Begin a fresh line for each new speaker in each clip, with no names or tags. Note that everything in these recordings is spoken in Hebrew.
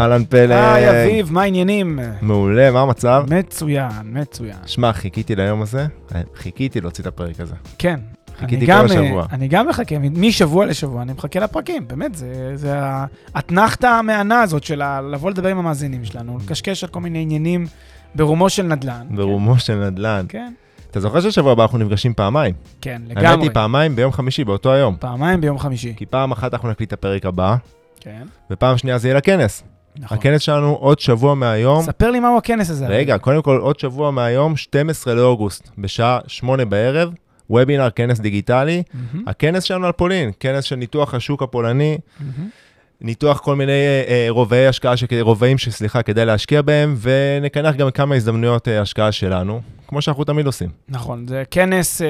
אהלן פלג.
היי אביב, מה העניינים?
מעולה, מה המצב?
מצוין, מצוין.
שמע, חיכיתי ליום הזה, חיכיתי להוציא את הפרק הזה.
כן.
חיכיתי כל השבוע.
אני גם מחכה, משבוע לשבוע אני מחכה לפרקים, באמת, זה, זה האתנחתא המהנה הזאת של לבוא לדבר עם המאזינים שלנו, לקשקש על כל מיני עניינים ברומו של נדל"ן.
ברומו של נדל"ן.
כן,
אתה זוכר ששבוע הבא אנחנו נפגשים פעמיים?
כן,
האמת
לגמרי.
היא פעמיים ביום חמישי, באותו היום.
פעמיים ביום חמישי.
כי פעם אחת אנחנו נקליט את הפרק הבא,
כן,
ופעם שנייה זה יהיה לכנס.
נכון.
הכנס שלנו עוד שבוע מהיום.
ספר לי מהו הכנס הזה.
רגע, קודם כל עוד שבוע מהיום, 12 לאוגוסט, בשעה 8 בערב, וובינר, כנס דיגיטלי.
מהמם,
הכנס שלנו על פולין, כנס של ניתוח השוק הפולני,
מהמם.
ניתוח כל מיני אה, אה, רובעי השקעה, שכ- רובעים שסליחה, כדאי להשקיע בהם, ונקנח גם כמה הזדמנויות אה, השקעה שלנו, כמו שאנחנו תמיד עושים.
נכון, זה כנס אה,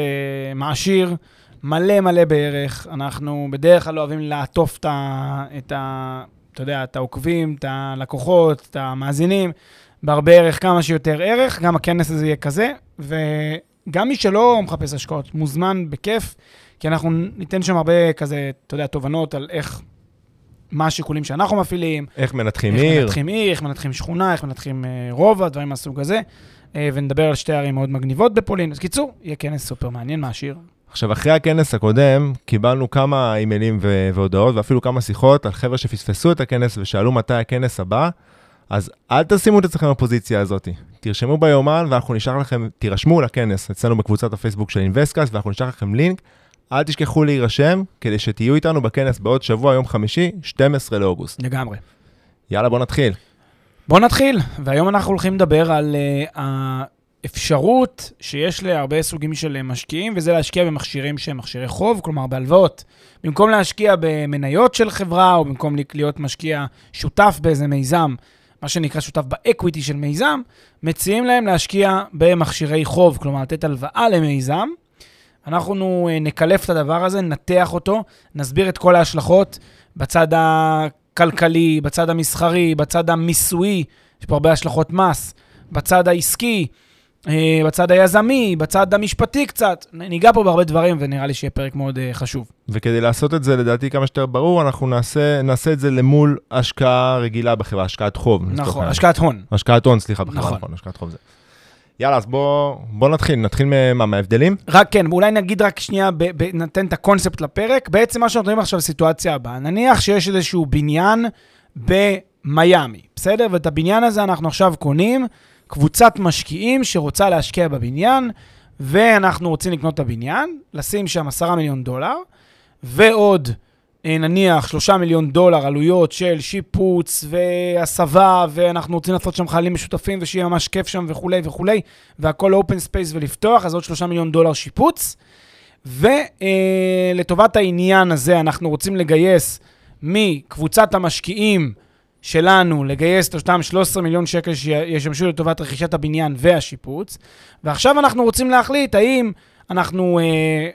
מעשיר, מלא מלא בערך. אנחנו בדרך כלל אוהבים לעטוף את ה... את ה אתה יודע, את העוקבים, את הלקוחות, את המאזינים, בהרבה ערך, כמה שיותר ערך. גם הכנס הזה יהיה כזה, וגם מי שלא מחפש השקעות, מוזמן בכיף, כי אנחנו ניתן שם הרבה כזה, אתה יודע, תובנות על איך, מה השיקולים שאנחנו מפעילים,
איך מנתחים
איך
עיר,
מנתחים עיר, איך מנתחים שכונה, איך מנתחים אה, רובע, דברים מהסוג הזה, אה, ונדבר על שתי ערים מאוד מגניבות בפולין. אז קיצור, יהיה כנס סופר מעניין, מעשיר.
עכשיו, אחרי הכנס הקודם, קיבלנו כמה אימיילים ו- והודעות, ואפילו כמה שיחות על חבר'ה שפספסו את הכנס ושאלו מתי הכנס הבא, אז אל תשימו את עצמכם בפוזיציה הזאת. תרשמו ביומן ואנחנו נשלח לכם, תירשמו לכנס אצלנו בקבוצת הפייסבוק של אינבסקאסט, ואנחנו נשלח לכם לינק. אל תשכחו להירשם, כדי שתהיו איתנו בכנס בעוד שבוע, יום חמישי, 12 לאוגוסט.
לגמרי.
יאללה, בוא נתחיל.
בואו נתחיל, והיום אנחנו הולכים לדבר על uh, האפשרות שיש להרבה סוגים של משקיעים, וזה להשקיע במכשירים שהם מכשירי חוב, כלומר בהלוואות. במקום להשקיע במניות של חברה, או במקום להיות משקיע שותף באיזה מיזם, מה שנקרא שותף באקוויטי של מיזם, מציעים להם להשקיע במכשירי חוב, כלומר לתת הלוואה למיזם. אנחנו אה, נקלף את הדבר הזה, ננתח אותו, נסביר את כל ההשלכות בצד הכלכלי, בצד המסחרי, בצד המיסויי, יש פה הרבה השלכות מס, בצד העסקי, בצד היזמי, בצד המשפטי קצת. ניגע פה בהרבה דברים, ונראה לי שיהיה פרק מאוד אה, חשוב.
וכדי לעשות את זה, לדעתי, כמה שיותר ברור, אנחנו נעשה, נעשה את זה למול השקעה רגילה בחברה, השקעת חוב.
נכון. השקעת הון.
השקעת הון, סליחה, בחברה,
נכון.
נכון, השקעת חוב זה. יאללה, אז בוא, בוא נתחיל, נתחיל ממה, מההבדלים?
רק כן, אולי נגיד רק שנייה, ב- ב- נתן את הקונספט לפרק. בעצם מה שאנחנו מדברים עכשיו בסיטואציה הבאה, נניח שיש איזשהו בניין במיאמי, בסדר? ואת הבניין הזה אנחנו עכשיו קונים, קבוצת משקיעים שרוצה להשקיע בבניין, ואנחנו רוצים לקנות את הבניין, לשים שם 10 מיליון דולר, ועוד אה, נניח 3 מיליון דולר עלויות של שיפוץ והסבה, ואנחנו רוצים לעשות שם חיילים משותפים ושיהיה ממש כיף שם וכולי וכולי, והכל open space ולפתוח, אז עוד 3 מיליון דולר שיפוץ. ולטובת העניין הזה אנחנו רוצים לגייס מקבוצת המשקיעים שלנו, לגייס את אותם 13 מיליון שקל שישמשו לטובת רכישת הבניין והשיפוץ. ועכשיו אנחנו רוצים להחליט האם אנחנו אה,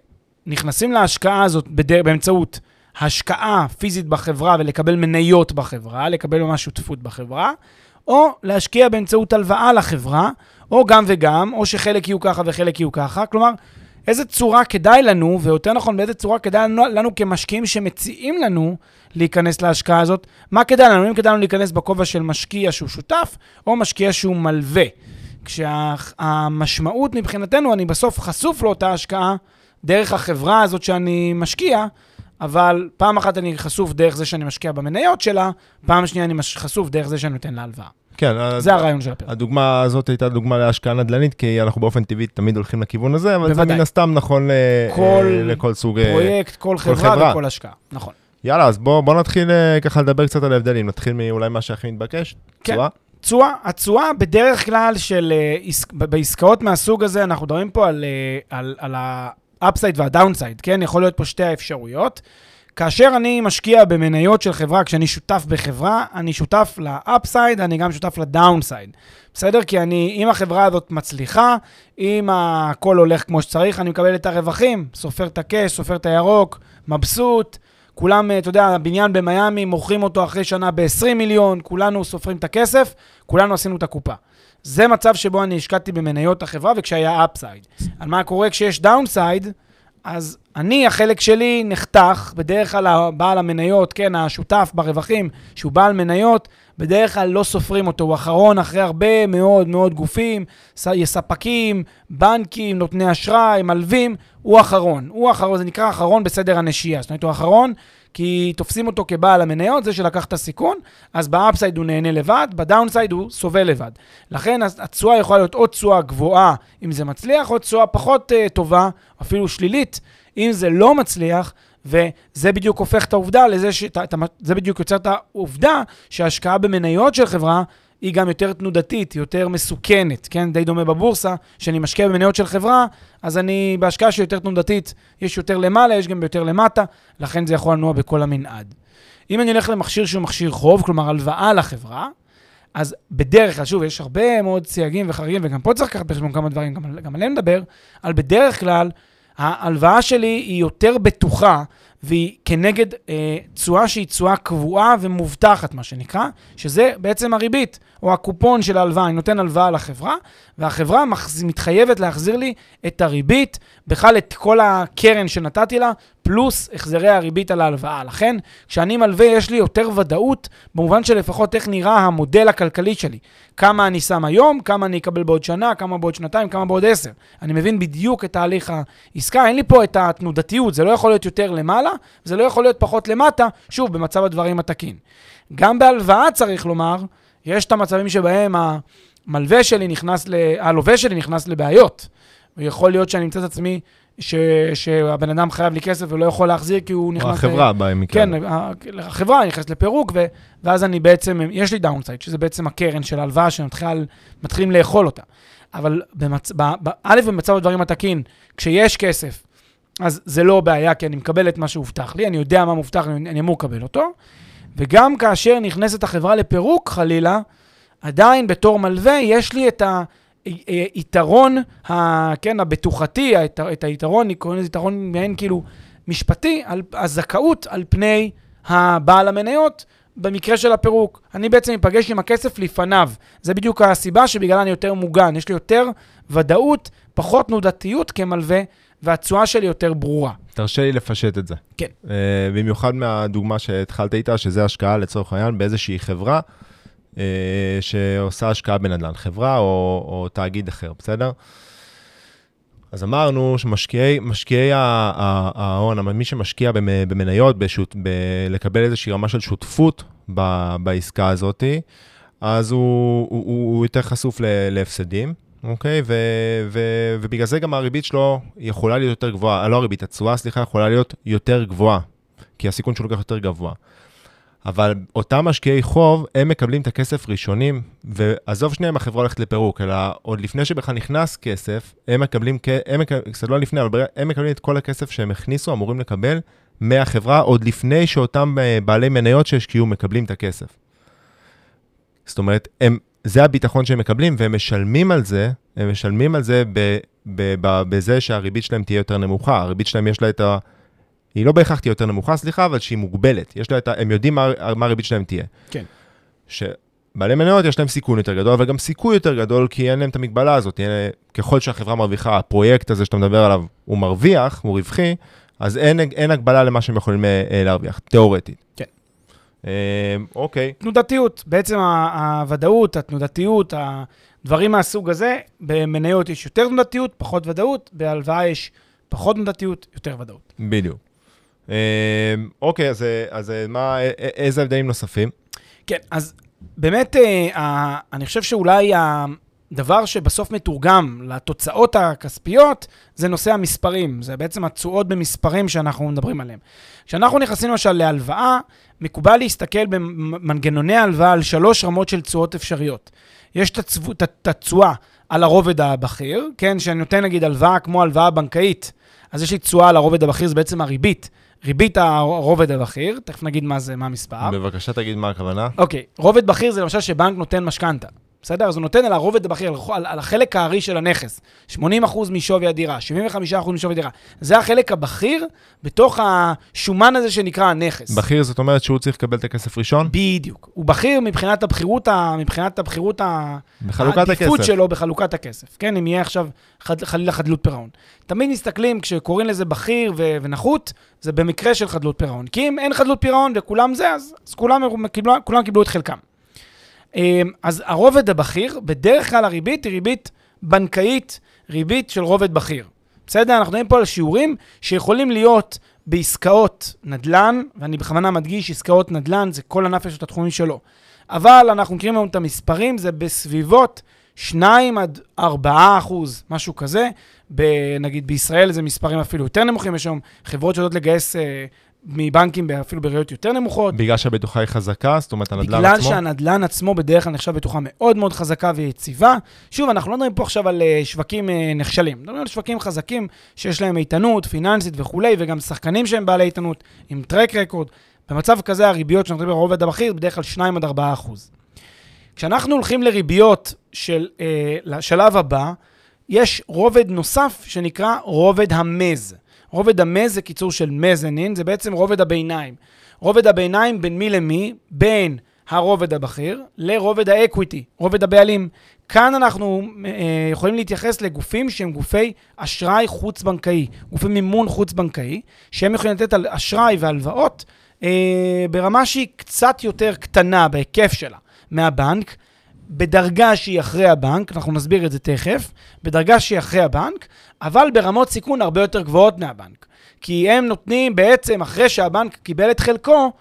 נכנסים להשקעה הזאת בדר... באמצעות השקעה פיזית בחברה ולקבל מניות בחברה, לקבל ממש שותפות בחברה, או להשקיע באמצעות הלוואה לחברה, או גם וגם, או שחלק יהיו ככה וחלק יהיו ככה. כלומר, איזה צורה כדאי לנו, ויותר נכון, באיזה צורה כדאי לנו, לנו כמשקיעים שמציעים לנו להיכנס להשקעה הזאת, מה כדאי לנו? אם כדאי לנו להיכנס בכובע של משקיע שהוא שותף, או משקיע שהוא מלווה. כשהמשמעות מבחינתנו, אני בסוף חשוף לאותה השקעה דרך החברה הזאת שאני משקיע, אבל פעם אחת אני חשוף דרך זה שאני משקיע במניות שלה, פעם שנייה אני חשוף דרך זה שאני נותן לה.
כן,
זה הרעיון של הפרק.
הדוגמה הזאת הייתה דוגמה להשקעה נדל"נית, כי אנחנו באופן טבעי תמיד הולכים לכיוון הזה, אבל
בוודאי.
זה מן הסתם נכון
כל
אה, לכל סוג... אה,
פרויקט, כל חברה
חברה.
וכל השקעה. נכון.
יאללה, אז בוא, בוא נתחיל אה, ככה לדבר קצת על ההבדלים. נתחיל מאולי מה שהכי מתבקש.
כן.
תשואה?
תשואה, התשואה בדרך כלל של, בעסקאות מהסוג הזה, אנחנו מדברים פה על, על, על ה-upside וה-downside, כן? יכול להיות פה שתי האפשרויות. כאשר אני משקיע במניות של חברה, כשאני שותף בחברה, אני שותף ל-upside, אני גם שותף ל-downside. בסדר? כי אני, אם החברה הזאת מצליחה, אם הכל הולך כמו שצריך, אני מקבל את הרווחים, סופר את הקש, סופר את הירוק, מבסוט. כולם, אה, אתה יודע, הבניין במיאמי, מוכרים אותו אחרי שנה ב-20 מיליון, כולנו סופרים את הכסף, כולנו עשינו את הקופה. זה מצב שבו אני השקעתי במניות החברה וכשהיה אפסייד. על מה קורה כשיש downside, אז אני, החלק שלי נחתך, בדרך כלל הבעל המניות, כן, השותף ברווחים, שהוא בעל מניות, בדרך כלל לא סופרים אותו, הוא אחרון אחרי הרבה מאוד מאוד גופים, ספקים, בנקים, נותני אשראי, מלווים, הוא אחרון. הוא אחרון, זה נקרא אחרון בסדר הנשייה. זאת אומרת, הוא אחרון כי תופסים אותו כבעל המניות, זה שלקח את הסיכון, אז ב upside הוא נהנה לבד, ב downside הוא סובל לבד. לכן התשואה יכולה להיות או תשואה גבוהה, אם זה מצליח, או תשואה פחות uh, טובה, אפילו שלילית, אם זה לא מצליח, וזה בדיוק הופך את העובדה לזה, ש... זה בדיוק יוצר את העובדה שההשקעה במניות של חברה היא גם יותר תנודתית, היא יותר מסוכנת, כן? די דומה בבורסה, שאני משקיע במניות של חברה, אז אני בהשקעה שהיא יותר תנודתית, יש יותר למעלה, יש גם יותר למטה, לכן זה יכול לנוע בכל המנעד. אם אני הולך למכשיר שהוא מכשיר חוב, כלומר הלוואה לחברה, אז בדרך כלל, שוב, יש הרבה מאוד סייגים וחריגים, וגם פה צריך לקחת בחשבון כמה דברים, גם, גם עליהם נדבר, על בדרך כלל, ההלוואה שלי היא יותר בטוחה, והיא כנגד אה, תשואה שהיא תשואה קבועה ומובטחת, מה שנקרא, שזה בעצם הריבית, או הקופון של ההלוואה. אני נותן הלוואה לחברה, והחברה מחז... מתחייבת להחזיר לי את הריבית, בכלל את כל הקרן שנתתי לה, פלוס החזרי הריבית על ההלוואה. לכן, כשאני מלווה, יש לי יותר ודאות, במובן של לפחות איך נראה המודל הכלכלי שלי. כמה אני שם היום, כמה אני אקבל בעוד שנה, כמה בעוד שנתיים, כמה בעוד עשר. אני מבין בדיוק את תהליך העסקה, אין לי פה את התנודתיות, זה לא יכול להיות יותר למעלה, זה לא יכול להיות פחות למטה, שוב, במצב הדברים התקין. גם בהלוואה, צריך לומר, יש את המצבים שבהם המלווה שלי נכנס, ל... הלווה שלי נכנס לבעיות. ויכול להיות שאני אמצא את עצמי ש... שהבן אדם חייב לי כסף ולא יכול להחזיר כי הוא נכנס...
או החברה במקרה.
כן, ה- החברה נכנסת לפירוק, ו... ואז אני בעצם, יש לי downside, שזה בעצם הקרן של ההלוואה שמתחילים לאכול אותה. אבל במצ... ב... ב... א', במצב הדברים התקין, כשיש כסף, אז זה לא בעיה, כי אני מקבל את מה שהובטח לי, אני יודע מה מובטח לי, אני אמור לקבל אותו. וגם כאשר נכנסת החברה לפירוק, חלילה, עדיין בתור מלווה יש לי את היתרון, ה, כן, הבטוחתי, היתר, את היתרון, אני קורא לזה יתרון מעין כאילו משפטי, על הזכאות על פני הבעל המניות במקרה של הפירוק. אני בעצם אפגש עם הכסף לפניו. זה בדיוק הסיבה שבגללה אני יותר מוגן. יש לי יותר ודאות, פחות תנודתיות כמלווה, והתשואה שלי יותר ברורה.
תרשה לי לפשט את זה.
כן.
Uh, במיוחד מהדוגמה שהתחלת איתה, שזה השקעה לצורך העניין באיזושהי חברה uh, שעושה השקעה בנדל"ן, חברה או, או תאגיד אחר, בסדר? אז אמרנו שמשקיעי משקיעי ההון, מי שמשקיע במ- במניות, בשוט, ב- לקבל איזושהי רמה של שותפות ב- בעסקה הזאת, אז הוא, הוא, הוא, יותר חשוף להפסדים. אוקיי? ו- ו- ובגלל זה גם הריבית שלו יכולה להיות יותר גבוהה, לא הריבית, התשואה, סליחה, יכולה להיות יותר גבוהה, כי הסיכון שלו לוקח יותר גבוה. אבל אותם משקיעי חוב, הם מקבלים את הכסף ראשונים, ועזוב שנייה אם החברה הולכת לפירוק, אלא עוד לפני שבכלל נכנס כסף, הם מקבלים, הם מקבלים, קצת לא לפני, אבל הם מקבלים את כל הכסף שהם הכניסו, אמורים לקבל מהחברה, עוד לפני שאותם אה, בעלי מניות שהשקיעו מקבלים את הכסף. זאת אומרת, הם, זה הביטחון שהם מקבלים, והם משלמים על זה, הם משלמים על זה ב, ב, ב, בזה שהריבית שלהם תהיה יותר נמוכה. הריבית שלהם יש לה את ה... היא לא בהכרח תהיה יותר נמוכה, סליחה, אבל שהיא מוגבלת. יש לה את ה... הם יודעים מה, מה הריבית שלהם תהיה.
כן.
שבעלי מניות יש להם סיכון יותר גדול, אבל גם סיכוי יותר גדול, כי אין להם את המגבלה הזאת. אין- ככל שהחברה מרוויחה, הפרויקט הזה שאתה מדבר עליו, הוא מרוויח, הוא רווחי, אז אין, אין הגבלה למה שהם יכולים אה, להרוויח, תיאורטית.
כן.
אה, אוקיי.
תנודתיות, בעצם הוודאות, התנודתיות, הדברים מהסוג הזה, במניות יש יותר תנודתיות, פחות ודאות, בהלוואה יש פחות תנודתיות, יותר ודאות.
בדיוק. אה, אוקיי, אז, אז מה, איזה הבדלים נוספים?
כן, אז באמת, אה, אני חושב שאולי הדבר שבסוף מתורגם לתוצאות הכספיות, זה נושא המספרים. זה בעצם התשואות במספרים שאנחנו מדברים עליהם. כשאנחנו נכנסים למשל להלוואה, מקובל להסתכל במנגנוני ההלוואה על שלוש רמות של תשואות אפשריות. יש את התשואה על הרובד הבכיר, כן, שאני נותן נגיד הלוואה כמו הלוואה בנקאית, אז יש לי תשואה על הרובד הבכיר, זה בעצם הריבית. ריבית הרובד הבכיר, תכף נגיד מה זה, מה המספר.
בבקשה תגיד מה הכוונה.
אוקיי, רובד בכיר זה למשל שבנק נותן משכנתה. בסדר? אז הוא נותן על הרובד הבכיר, על, על החלק הארי של הנכס. 80% משווי הדירה, 75% משווי הדירה. זה החלק הבכיר בתוך השומן הזה שנקרא הנכס.
בכיר זאת אומרת שהוא צריך לקבל את הכסף ראשון?
בדיוק. הוא בכיר מבחינת הבכירות, מבחינת הבכירות,
בחלוקת
העדיפות הכסף. שלו בחלוקת הכסף. כן, אם יהיה עכשיו חד, חלילה חדלות פירעון. תמיד מסתכלים, כשקוראים לזה בכיר ו- ונחות, זה במקרה של חדלות פירעון. כי אם אין חדלות פירעון וכולם זה, אז, אז כולם, כולם קיבלו את חלקם. אמ, אז הרובד הבכיר, בדרך כלל הריבית היא ריבית בנקאית, ריבית של רובד בכיר. בסדר? אנחנו מדברים פה על שיעורים שיכולים להיות בעסקאות נדל"ן, ואני בכוונה מדגיש, עסקאות נדל"ן, זה כל ענף יש את התחומים שלו. אבל אנחנו מכירים היום את המספרים, זה בסביבות 2 עד 4 אחוז, משהו כזה. נגיד בישראל זה מספרים אפילו יותר נמוכים, יש היום חברות שיודעות לגייס אה, מבנקים אפילו בראיות יותר נמוכות.
בגלל שהבטוחה היא חזקה, זאת אומרת, הנדל"ן
בגלל
עצמו?
בגלל שהנדל"ן עצמו בדרך כלל נחשב בטוחה מאוד מאוד חזקה ויציבה. שוב, אנחנו לא מדברים פה עכשיו על uh, שווקים uh, נכשלים, מדברים על שווקים חזקים שיש להם איתנות פיננסית וכולי, וגם שחקנים שהם בעלי איתנות עם track record. במצב כזה הריביות שאנחנו מדברים על רובד הבכיר, בדרך כלל 2 עד 4 אחוז. כשאנחנו הולכים לריביות של, uh, לשלב הבא, יש רובד נוסף שנקרא רובד ה mezz. רובד ה mezz זה קיצור של mezzanine, זה בעצם רובד הביניים. רובד הביניים בין מי למי? בין הרובד הבכיר לרובד ה equity, רובד הבעלים. כאן אנחנו אה, יכולים להתייחס לגופים שהם גופי אשראי חוץ-בנקאי, גופי מימון חוץ-בנקאי, שהם יכולים לתת על אשראי והלוואות אה, ברמה שהיא קצת יותר קטנה בהיקף שלה מהבנק, בדרגה שהיא אחרי הבנק, אנחנו נסביר את זה תכף, בדרגה שהיא אחרי הבנק, אבל ברמות סיכון הרבה יותר גבוהות מהבנק. כי הם נותנים בעצם, אחרי שהבנק קיבל את חלקו,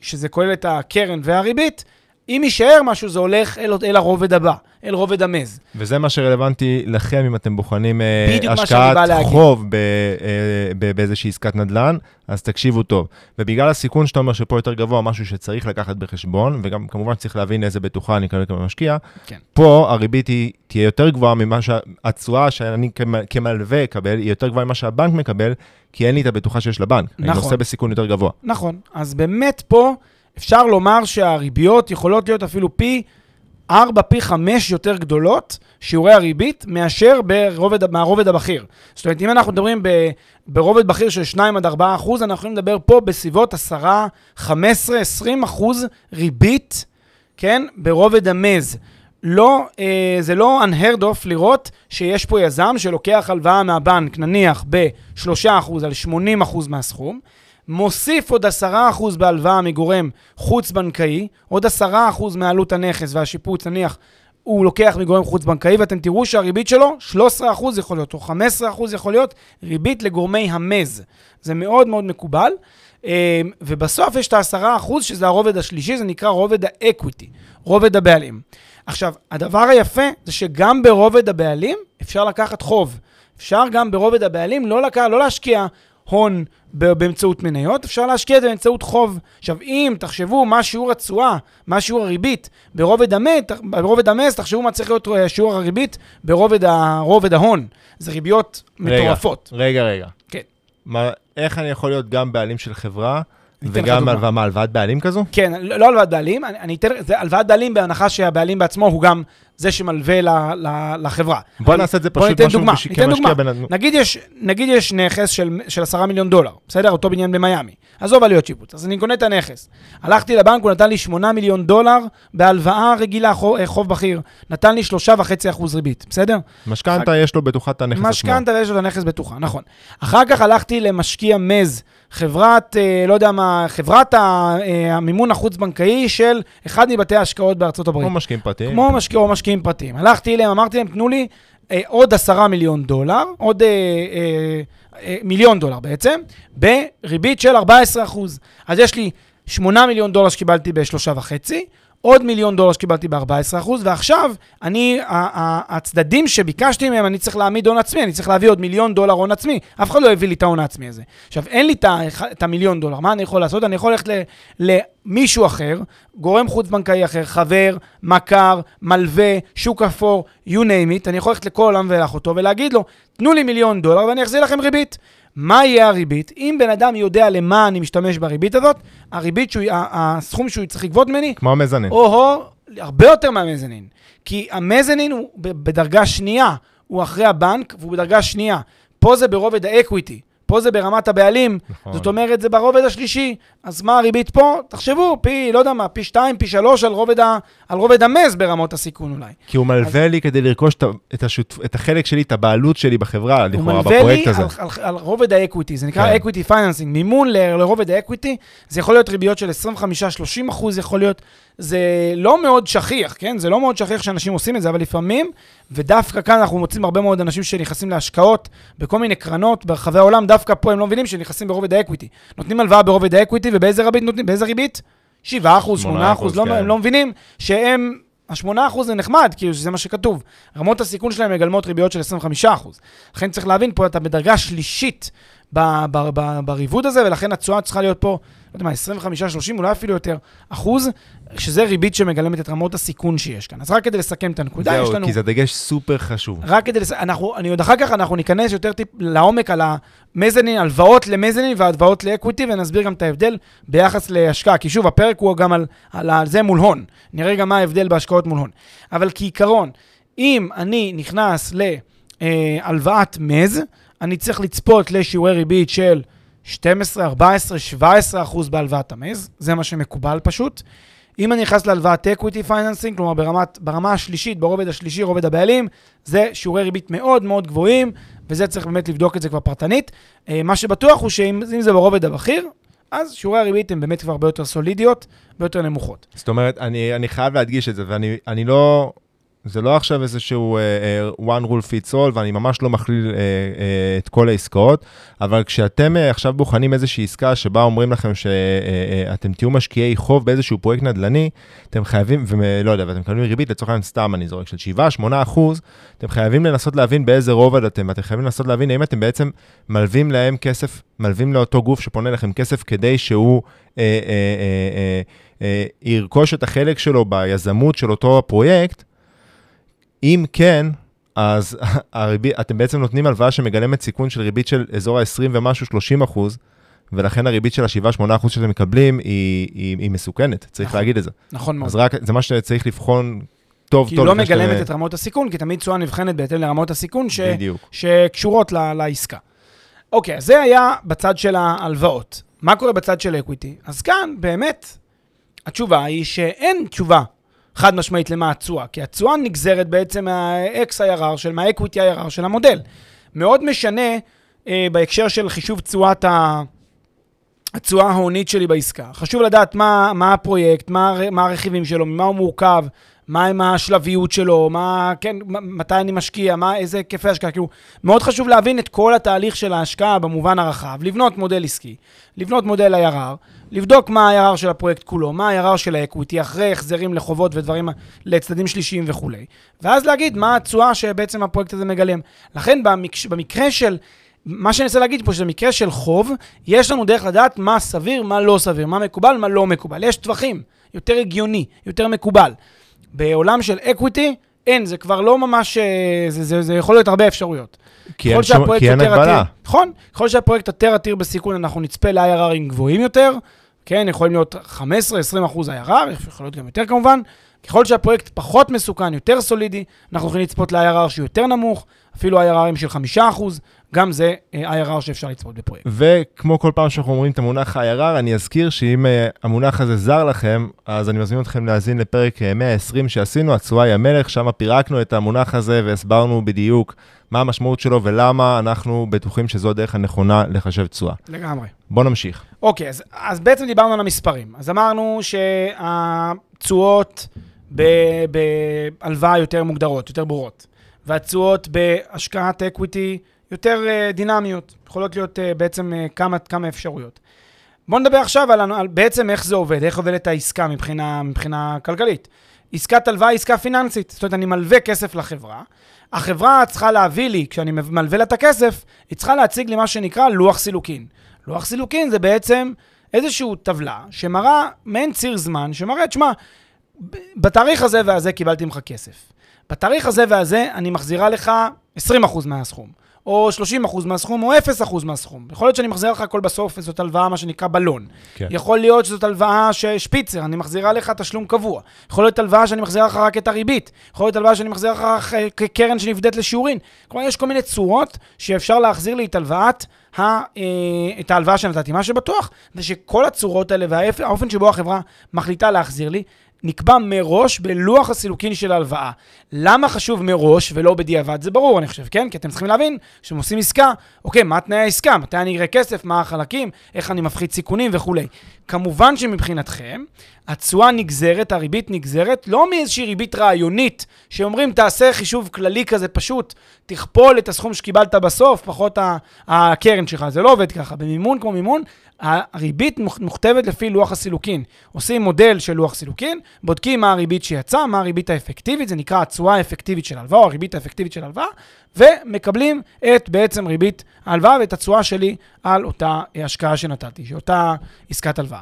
שזה כולל את הקרן והריבית, אם יישאר משהו, זה הולך אל, אל הרובד הבא, אל רובד המז.
וזה מה שרלוונטי לכם אם אתם בוחנים אה, השקעת חוב ב, אה, באיזושהי עסקת נדל"ן, אז תקשיבו טוב. ובגלל הסיכון שאתה אומר שפה יותר גבוה, משהו שצריך לקחת בחשבון, וגם כמובן צריך להבין איזה בטוחה אני כרגע משקיע, כן. פה הריבית היא תהיה יותר גבוהה ממה שהתשואה שאני כמלווה אקבל, היא יותר גבוהה ממה שהבנק מקבל, כי אין לי את הבטוחה שיש לבנק. נכון. אני נושא בסיכון יותר גבוה.
נכון. אז באמת פה... אפשר לומר שהריביות יכולות להיות אפילו פי 4, פי 5 יותר גדולות, שיעורי הריבית, מאשר ברובד, מהרובד הבכיר. זאת אומרת, אם אנחנו מדברים ב, ברובד בכיר של 2 עד 4 אחוז, אנחנו יכולים לדבר פה בסביבות 10, 15, 20 אחוז ריבית, כן, ברובד המז. לא, אה, זה לא unheard of לראות שיש פה יזם שלוקח הלוואה מהבנק, נניח ב-3% על 80% מהסכום, מוסיף עוד 10% בהלוואה מגורם חוץ-בנקאי, עוד 10% מעלות הנכס והשיפוץ, נניח, הוא לוקח מגורם חוץ-בנקאי, ואתם תראו שהריבית שלו 13% יכול להיות, או 15% יכול להיות, ריבית לגורמי המז. זה מאוד מאוד מקובל. אה, ובסוף יש את ה-10%, שזה הרובד השלישי, זה נקרא רובד האקוויטי, רובד הבעלים. עכשיו, הדבר היפה זה שגם ברובד הבעלים אפשר לקחת חוב. אפשר גם ברובד הבעלים לא, לקח, לא להשקיע הון באמצעות מניות, אפשר להשקיע את זה באמצעות חוב. עכשיו, אם תחשבו מה שיעור התשואה, מה שיעור הריבית ברובד המז, ברובד המז, תחשבו מה צריך להיות אה, שיעור הריבית ברובד הרובד ההון. זה ריביות מטורפות.
רגע, רגע.
כן.
מה, איך אני יכול להיות גם בעלים של חברה וגם הלוואת בעלים כזו?
כן, לא, לא הלוואת בעלים, אני, אני אתן, זה הלוואת בעלים בהנחה שהבעלים בעצמו הוא גם זה שמלווה ל, ל, לחברה.
בוא נעשה את זה פשוט משהו דוגמה, כמשקיע בין...
נגיד יש, נגיד יש נכס של, של 10 מיליון דולר, בסדר? אותו בניין במיאמי. עזוב עלויות שיפוץ. אז אני קונה את הנכס. הלכתי לבנק, הוא נתן לי 8 מיליון דולר בהלוואה רגילה, חוב, אה, חוב בכיר. נתן לי 3.5% ריבית, בסדר?
משכנתה, יש לו בטוחה את הנכס עצמו.
משכנתה ויש לו את הנכס בטוחה, נכון. אחר כך הלכתי למשקיע מז. חברת, אה, לא יודע מה, חברת אה, המימון החוץ-בנקאי של אחד מבתי ההשקעות בארצות הברית.
כמו משקיעים פרטיים.
כמו משקיע, או משקיעים פרטיים. הלכתי אליהם, אמרתי להם, תנו לי אה, עוד עשרה מיליון דולר, עוד אה, אה, אה, מיליון דולר בעצם, בריבית של 14 אחוז. אז יש לי 8 מיליון דולר שקיבלתי בשלושה וחצי, עוד מיליון דולר שקיבלתי ב-14%, ועכשיו אני, הצדדים שביקשתי מהם, אני צריך להעמיד הון עצמי, אני צריך להביא עוד מיליון דולר הון עצמי. אף אחד לא הביא לי את ההון העצמי הזה. עכשיו, אין לי את המיליון דולר, מה אני יכול לעשות? אני יכול ללכת למישהו אחר, גורם חוץ-בנקאי אחר, חבר, מכר, מלווה, שוק אפור, you name it, אני יכול ללכת לכל העולם ולאחותו ולהגיד לו, תנו לי מיליון דולר ואני אחזיר לכם ריבית. מה יהיה הריבית? אם בן אדם יודע למה אני משתמש בריבית הזאת, הריבית, שהוא, הסכום שהוא צריך לגבות ממני,
כמו המזנן.
או-הו, הרבה יותר מהמזנין. כי המזנין הוא בדרגה שנייה, הוא אחרי הבנק והוא בדרגה שנייה. פה זה ברובד ה equity, פה זה ברמת הבעלים,
נכון.
זאת אומרת, זה ברובד השלישי. אז מה הריבית פה? תחשבו, פי, לא יודע מה, פי שתיים, פי שלוש על רובד, ה, על רובד ה mezz ברמות הסיכון אולי.
כי הוא מלווה לי כדי לרכוש את את השותפ- את החלק שלי, את הבעלות שלי בחברה,
הוא
לכאורה,
מלווה לי
בפרויקט הזה.
על, על, על רובד ה equity, זה נקרא
כן.
equity financing. מימון ל- לרובד ה equity, זה יכול להיות ריביות של 25-30 אחוז, יכול להיות, זה לא מאוד שכיח, כן? זה לא מאוד שכיח שאנשים עושים את זה, אבל לפעמים, ודווקא כאן אנחנו מוצאים הרבה מאוד אנשים שנכנסים להשקעות בכל מיני קרנות ברחבי העולם, דווקא פה הם לא מבינים שנכנסים ברובד ה equity. נותנים הלוואה ברובד ה equity, ובאיזה ריבית נותנים? באיזה ריבית? 7 אחוז, 8 אחוז, לא,
כן.
הם לא מבינים שהם... ה-8% זה נחמד, כאילו שזה מה שכתוב. רמות הסיכון שלהם מגלמות ריביות של 25%. לכן צריך להבין, פה אתה בדרגה שלישית בריבוד הזה, ולכן התשואה צריכה להיות פה, יודע מה, 25-30, אולי אפילו יותר, אחוז, שזה ריבית שמגלמת את רמות הסיכון שיש כאן. אז רק כדי לסכם את הנקודה, יש
זהו,
לנו...
כי זה דגש סופר חשוב.
רק כדי לס... אנחנו, אני עוד אחר כך, אנחנו ניכנס יותר טיפ לעומק על המזנין, הלוואות למזנין והלוואות לאקוויטי, ונסביר גם את ההבדל ביחס להשקעה. כי שוב, הפרק הוא גם על, על, על זה מול הון. נראה גם מה ההבדל בהשקעות מול הון. אבל כעיקרון, אם אני נכנס להלוואת מז, אני צריך לצפות לשיעורי ריבית של 12, 14, 17 אחוז בהלוואת המז, זה מה שמקובל פשוט. אם אני נכנס להלוואת equity financing, כלומר ברמת, ברמה השלישית, ברובד השלישי, רובד הבעלים, זה שיעורי ריבית מאוד מאוד גבוהים, וזה צריך באמת לבדוק את זה כבר פרטנית. אה, מה שבטוח הוא שאם אם זה ברובד הבכיר, אז שיעורי הריבית הן באמת כבר הרבה יותר סולידיות, הרבה יותר נמוכות.
זאת אומרת, אני, אני חייב להדגיש את זה, ואני אני לא... זה לא עכשיו איזשהו uh, one rule fits all, ואני ממש לא מכליל uh, uh, את כל העסקאות, אבל כשאתם uh, עכשיו בוחנים איזושהי עסקה שבה אומרים לכם שאתם uh, uh, תהיו משקיעי חוב באיזשהו פרויקט נדל"ני, אתם חייבים, ולא יודע, ואתם מקבלים ריבית, לצורך העניין סתם אני זורק, של 7-8 אחוז, אתם חייבים לנסות להבין באיזה רובד אתם, ואתם חייבים לנסות להבין האם אתם בעצם מלווים להם כסף, מלווים לאותו גוף שפונה לכם כסף כדי שהוא אה, אה, אה, ירכוש את החלק שלו ביזמות של אותו הפרויקט, אם כן, אז הריבית, אתם בעצם נותנים הלוואה שמגלמת סיכון של ריבית של אזור ה-20 ומשהו, 30 אחוז, ולכן הריבית של ה-7-8 אחוז שאתם מקבלים היא, היא, היא מסוכנת, צריך
נכון.
להגיד את זה.
נכון מאוד.
אז רק, זה מה שצריך לבחון טוב
כי
טוב.
היא לא
לפני שאתם-
מגלמת את רמות הסיכון, כי תמיד תשואה נבחנת בהתאם לרמות הסיכון ש...
בדיוק.
שקשורות ל- לעסקה. אוקיי, אז זה היה בצד של ההלוואות. מה קורה בצד של equity? אז כאן, באמת, התשובה היא שאין תשובה חד משמעית למה התשואה, כי התשואה נגזרת בעצם מה-X-IRR של, מה-Equity IRR של המודל. מאוד משנה אה, בהקשר של חישוב תשואת ה... התשואה ההונית שלי בעסקה. חשוב לדעת מה, מה הפרויקט, מה, מה הרכיבים שלו, ממה הוא מורכב, מה עם השלביות שלו, מה, כן, מתי אני משקיע, מה, איזה היקפי השקעה. כאילו, מאוד חשוב להבין את כל התהליך של ההשקעה במובן הרחב, לבנות מודל עסקי, לבנות מודל IRR, לבדוק מה ה-IRR של הפרויקט כולו, מה ה-IRR של ה equity, אחרי החזרים לחובות ודברים לצדדים שלישיים וכולי. ואז להגיד מה התשואה שבעצם הפרויקט הזה מגלם. לכן במק... במקרה של... מה שאני רוצה להגיד פה, שזה מקרה של חוב, יש לנו דרך לדעת מה סביר, מה לא סביר, מה מקובל, מה לא מקובל. יש טווחים, יותר הגיוני, יותר מקובל. בעולם של equity, אין, זה כבר לא ממש, אה, זה, זה, זה יכול להיות הרבה אפשרויות.
כי אין, שום,
שהפרויקט
כי אין
יותר
הגבלה.
נכון, ככל שהפרויקט יותר עתיר בסיכון, אנחנו נצפה ל-IRRים גבוהים יותר, כן, יכולים להיות 15-20 אחוז IRR, יכול להיות גם יותר כמובן. ככל שהפרויקט פחות מסוכן, יותר סולידי, אנחנו יכולים לצפות ל-IRR שהוא יותר נמוך, אפילו IRRים של 5 אחוז, גם זה אה, IRR שאפשר לצפות בפרויקט.
וכמו כל פעם שאנחנו אומרים את המונח IRR, אני אזכיר שאם uh, המונח הזה זר לכם, אז אני מזמין אתכם להאזין לפרק uh, 120 שעשינו, התשואה היא המלך, שם פירקנו את המונח הזה והסברנו בדיוק מה המשמעות שלו ולמה אנחנו בטוחים שזו הדרך הנכונה לחשב תשואה.
לגמרי.
בואו נמשיך.
אוקיי, אז, אז בעצם דיברנו על המספרים. אז אמרנו שהתשואות בהלוואה יותר מוגדרות, יותר ברורות, והתשואות בהשקעת אקוויטי יותר uh, דינמיות, יכולות להיות uh, בעצם uh, כמה, כמה אפשרויות. בואו נדבר עכשיו על, על בעצם איך זה עובד, איך עובדת העסקה מבחינה, מבחינה כלכלית. עסקת הלוואה היא עסקה פיננסית. זאת אומרת, אני מלווה כסף לחברה. החברה צריכה להביא לי, כשאני מלווה לה את הכסף, היא צריכה להציג לי מה שנקרא לוח סילוקין. לוח סילוקין זה בעצם איזושהי טבלה שמראה מעין ציר זמן, שמראה, תשמע, בתאריך הזה והזה קיבלתי ממך כסף. בתאריך הזה והזה אני מחזירה לך 20% מהסכום. או 30% מהסכום, או 0% מהסכום. יכול להיות שאני מחזיר לך הכל בסוף, וזאת הלוואה, מה שנקרא בלון. כן. יכול להיות שזאת הלוואה ששפיצר, אני מחזירה לך תשלום קבוע. יכול להיות הלוואה שאני מחזירה לך רק את הריבית. יכול להיות הלוואה שאני מחזירה לך כקרן שנבדית לשיעורין. כלומר, יש כל מיני צורות שאפשר להחזיר לי את הלוואת ה, אה, את ההלוואה שנתתי. מה שבטוח זה שכל הצורות האלה והאופן שבו החברה מחליטה להחזיר לי, נקבע מראש בלוח הסילוקין של ההלוואה. למה חשוב מראש ולא בדיעבד? זה ברור, אני חושב, כן? כי אתם צריכים להבין שאתם עושים עסקה, אוקיי, מה תנאי העסקה? מתי אני אראה כסף? מה החלקים? איך אני מפחית סיכונים וכולי. כמובן שמבחינתכם, התשואה נגזרת, הריבית נגזרת, לא מאיזושהי ריבית רעיונית, שאומרים, תעשה חישוב כללי כזה פשוט, תכפול את הסכום שקיבלת בסוף, פחות הקרן שלך. זה לא עובד ככה. במימון כמו מימון, הריבית מוכתבת לפי לוח הסילוקין. עושים מודל של לוח סילוקין, בודקים מה הריבית שיצאה, מה הריבית האפקטיבית, זה נקרא התשואה האפקטיבית של ההלוואה, או הריבית האפקטיבית של ההלוואה, ומקבלים את בעצם ריבית ההלוואה ואת התשואה שלי על אותה השקעה שנתתי, אותה עסקת הלוואה.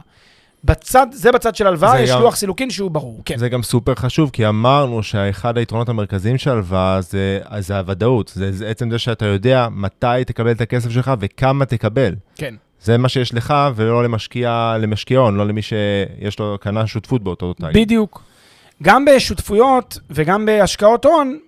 בצד, זה בצד של הלוואה, יש גם, לוח סילוקין שהוא ברור, כן.
זה גם סופר חשוב, כי אמרנו שאחד היתרונות המרכזיים של הלוואה זה, זה הוודאות. זה, זה עצם זה שאתה יודע מתי תקבל את הכסף שלך וכמה תקבל.
כן.
זה מה שיש לך, ולא למשקיע, למשקיע הון, לא למי שיש לו, קנה שותפות באותו תאגיד.
בדיוק. גם בשותפויות וגם בהשקעות הון,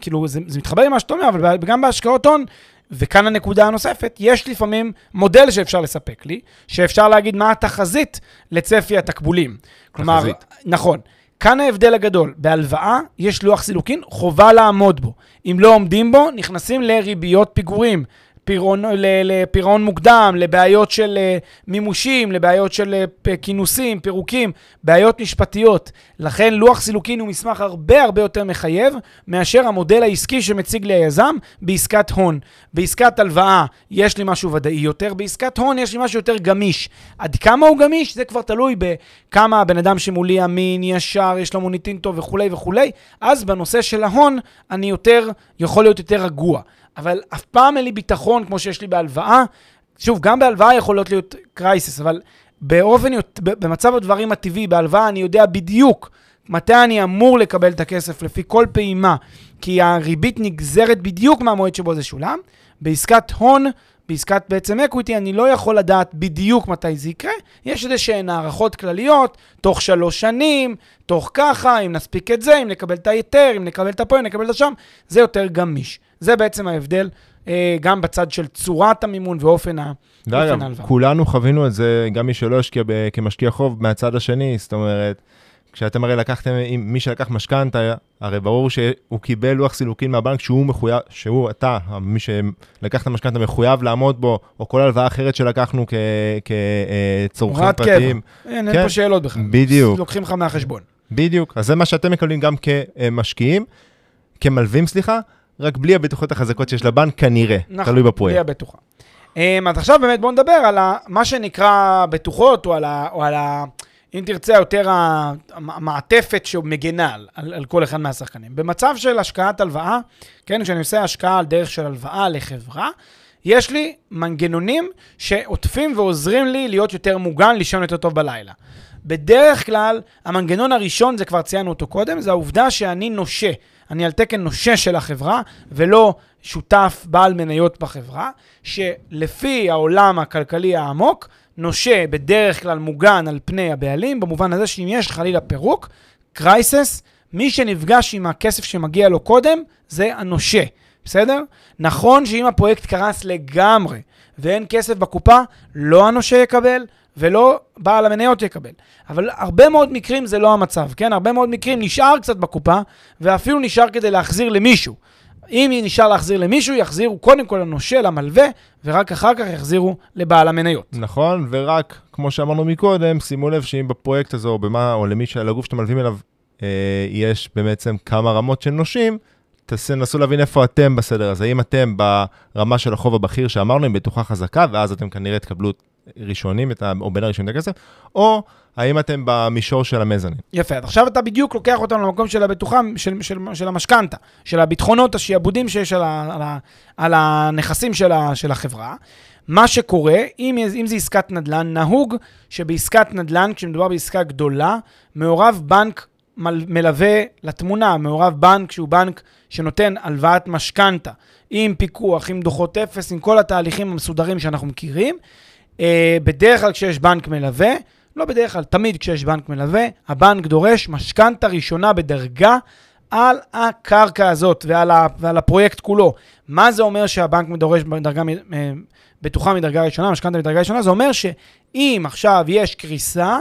כאילו, זה, זה מתחבר למה שאתה אומר, אבל גם בהשקעות הון, וכאן הנקודה הנוספת, יש לפעמים מודל שאפשר לספק לי, שאפשר להגיד מה התחזית לצפי התקבולים. כלומר, תחזית. נכון. כאן ההבדל הגדול, בהלוואה יש לוח סילוקין, חובה לעמוד בו. אם לא עומדים בו, נכנסים לריביות פיגורים. פירעון, לפירעון מוקדם, לבעיות של אה, מימושים, לבעיות של אה, כינוסים, פירוקים, בעיות משפטיות. לכן לוח סילוקין הוא מסמך הרבה הרבה יותר מחייב מאשר המודל העסקי שמציג לי היזם בעסקת הון. בעסקת הלוואה יש לי משהו ודאי יותר, בעסקת הון יש לי משהו יותר גמיש. עד כמה הוא גמיש? זה כבר תלוי בכמה הבן אדם שמולי אמין, ישר, יש לו מוניטין טוב וכולי וכולי. אז בנושא של ההון אני יותר, יכול להיות יותר רגוע. אבל אף פעם אין לי ביטחון כמו שיש לי בהלוואה. שוב, גם בהלוואה יכולות להיות crisis, אבל באופן, במצב הדברים הטבעי, בהלוואה אני יודע בדיוק מתי אני אמור לקבל את הכסף לפי כל פעימה, כי הריבית נגזרת בדיוק מהמועד שבו זה שולם. בעסקת הון, בעסקת בעצם equity, אני לא יכול לדעת בדיוק מתי זה יקרה. יש איזה שהן הערכות כלליות, תוך שלוש שנים, תוך ככה, אם נספיק את זה, אם נקבל את ההיתר, אם נקבל את הפה, אם נקבל את השם, זה יותר גמיש. זה בעצם ההבדל, אה, גם בצד של צורת המימון ואופן ההלוואה.
כולנו חווינו את זה, גם מי שלא השקיע כמשקיע חוב, מהצד השני, זאת אומרת, כשאתם הרי לקחתם, מי שלקח משכנתה, הרי ברור שהוא קיבל לוח סילוקין מהבנק שהוא מחויב, שהוא, אתה, מי שלקח את המשכנתה מחויב לעמוד בו, או כל הלוואה אחרת שלקחנו כצורכים פרטיים.
אין, כן, אין פה שאלות בכלל.
בדיוק.
לוקחים לך מהחשבון.
בדיוק, אז זה מה שאתם מקבלים גם כמשקיעים, כמלווים, סליחה, רק בלי הבטוחות החזקות שיש לבנק, כנראה, נכון, תלוי בפרויקט.
בלי הבטוחה. Um, אז עכשיו באמת בואו נדבר על ה, מה שנקרא בטוחות, או על, ה, או על ה, אם תרצה, יותר המעטפת שמגנה על, על, על כל אחד מהשחקנים. במצב של השקעת הלוואה, כן, כשאני עושה השקעה על דרך של הלוואה לחברה, יש לי מנגנונים שעוטפים ועוזרים לי להיות יותר מוגן, לישון יותר טוב בלילה. בדרך כלל, המנגנון הראשון, זה כבר ציינו אותו קודם, זה העובדה שאני נושה. אני על תקן נושה של החברה, ולא שותף בעל מניות בחברה, שלפי העולם הכלכלי העמוק, נושה בדרך כלל מוגן על פני הבעלים, במובן הזה שאם יש חלילה פירוק, קרייסס, מי שנפגש עם הכסף שמגיע לו קודם, זה הנושה, בסדר? נכון שאם הפרויקט קרס לגמרי ואין כסף בקופה, לא הנושה יקבל, ולא בעל המניות יקבל. אבל הרבה מאוד מקרים זה לא המצב, כן? הרבה מאוד מקרים נשאר קצת בקופה, ואפילו נשאר כדי להחזיר למישהו. אם נשאר להחזיר למישהו, יחזירו קודם כל לנושה, למלווה, ורק אחר כך יחזירו לבעל המניות.
נכון, ורק, כמו שאמרנו מקודם, שימו לב שאם בפרויקט הזה, או במה, או למי, לגוף שאתם מלווים אליו, אה, יש בעצם כמה רמות של נושים, תנסו להבין איפה אתם בסדר הזה. האם אתם ברמה של החוב הבכיר שאמרנו, עם בטוחה חזקה, ואז אתם כנראה תקבלו ראשונים, את ה, או בין הראשונים את הכסף, או האם אתם במישור של המזנין.
יפה, אז עכשיו אתה בדיוק לוקח אותנו למקום של הבטוחה, של, של, של המשכנתה, של הביטחונות, השיעבודים שיש על, ה, על, ה, על הנכסים של, ה, של החברה. מה שקורה, אם, אם זה עסקת נדל"ן, נהוג שבעסקת נדל"ן, כשמדובר בעסקה גדולה, מעורב בנק מלווה לתמונה, מעורב בנק שהוא בנק שנותן הלוואת משכנתה, עם פיקוח, עם דוחות אפס, עם כל התהליכים המסודרים שאנחנו מכירים. אה, בדרך כלל כשיש בנק מלווה, לא בדרך כלל, תמיד כשיש בנק מלווה, הבנק דורש משכנתה ראשונה בדרגה על הקרקע הזאת ועל, ה, ועל הפרויקט כולו. מה זה אומר שהבנק דורש בדרגה אה, בטוחה מדרגה ראשונה, משכנתה מדרגה ראשונה? זה אומר שאם עכשיו יש קריסה,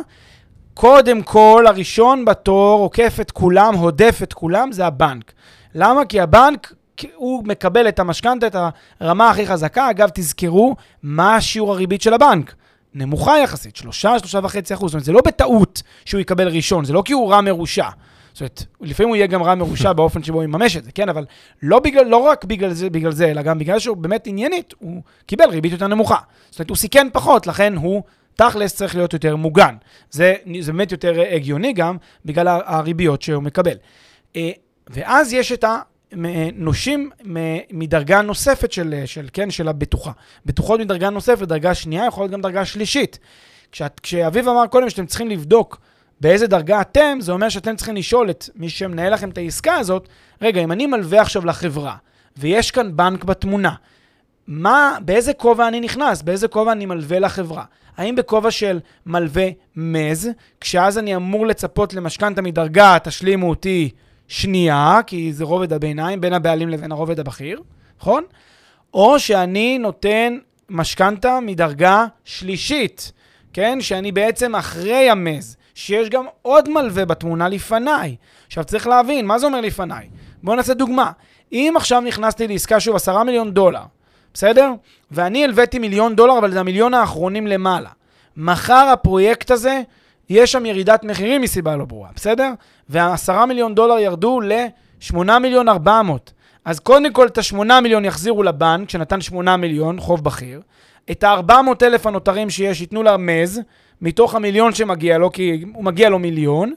קודם כל, הראשון בתור עוקף את כולם, הודף את כולם, זה הבנק. למה? כי הבנק, הוא מקבל את המשכנתה, את הרמה הכי חזקה. אגב, תזכרו, מה שיעור הריבית של הבנק? נמוכה יחסית, שלושה, שלושה וחצי אחוז. זאת אומרת, זה לא בטעות שהוא יקבל ראשון, זה לא כי הוא רע מרושע. זאת אומרת, לפעמים הוא יהיה גם רע מרושע באופן שבו הוא יממש את זה, כן? אבל לא, בגלל, לא רק בגלל זה, בגלל זה, אלא גם בגלל שהוא באמת עניינית, הוא קיבל ריבית יותר נמוכה. זאת אומרת, הוא סיכן פחות, לכן הוא תכלס צריך להיות יותר מוגן. זה, זה באמת יותר הגיוני גם בגלל הריביות שהוא מקבל. אה, ואז יש את הנושים מדרגה נוספת של, של, כן, של הבטוחה. בטוחות מדרגה נוספת, דרגה שנייה, יכול להיות גם דרגה שלישית. כשאת, כשאביב אמר קודם שאתם צריכים לבדוק באיזה דרגה אתם, זה אומר שאתם צריכים לשאול את מי שמנהל לכם את העסקה הזאת, רגע, אם אני מלווה עכשיו לחברה, ויש כאן בנק בתמונה, מה, באיזה כובע אני נכנס? באיזה כובע אני מלווה לחברה? האם בכובע של מלווה מז, כשאז אני אמור לצפות למשכנתה מדרגה, תשלימו אותי שנייה, כי זה רובד הביניים, בין הבעלים לבין הרובד הבכיר, נכון? או שאני נותן משכנתה מדרגה שלישית, כן? שאני בעצם אחרי המז, שיש גם עוד מלווה בתמונה לפניי. עכשיו צריך להבין, מה זה אומר לפניי? בואו נעשה דוגמה. אם עכשיו נכנסתי לעסקה, שוב, עשרה מיליון דולר, בסדר? ואני הלוויתי מיליון דולר, אבל זה המיליון האחרונים למעלה. מחר הפרויקט הזה, יש שם ירידת מחירים מסיבה לא ברורה, בסדר? והעשרה מיליון דולר ירדו ל-8 מיליון 400. אז קודם כל את ה-8 מיליון יחזירו לבנק, שנתן 8 מיליון, חוב בכיר. את ה-400 אלף הנותרים שיש, ייתנו למז, מתוך המיליון שמגיע לו, כי הוא מגיע לו מיליון.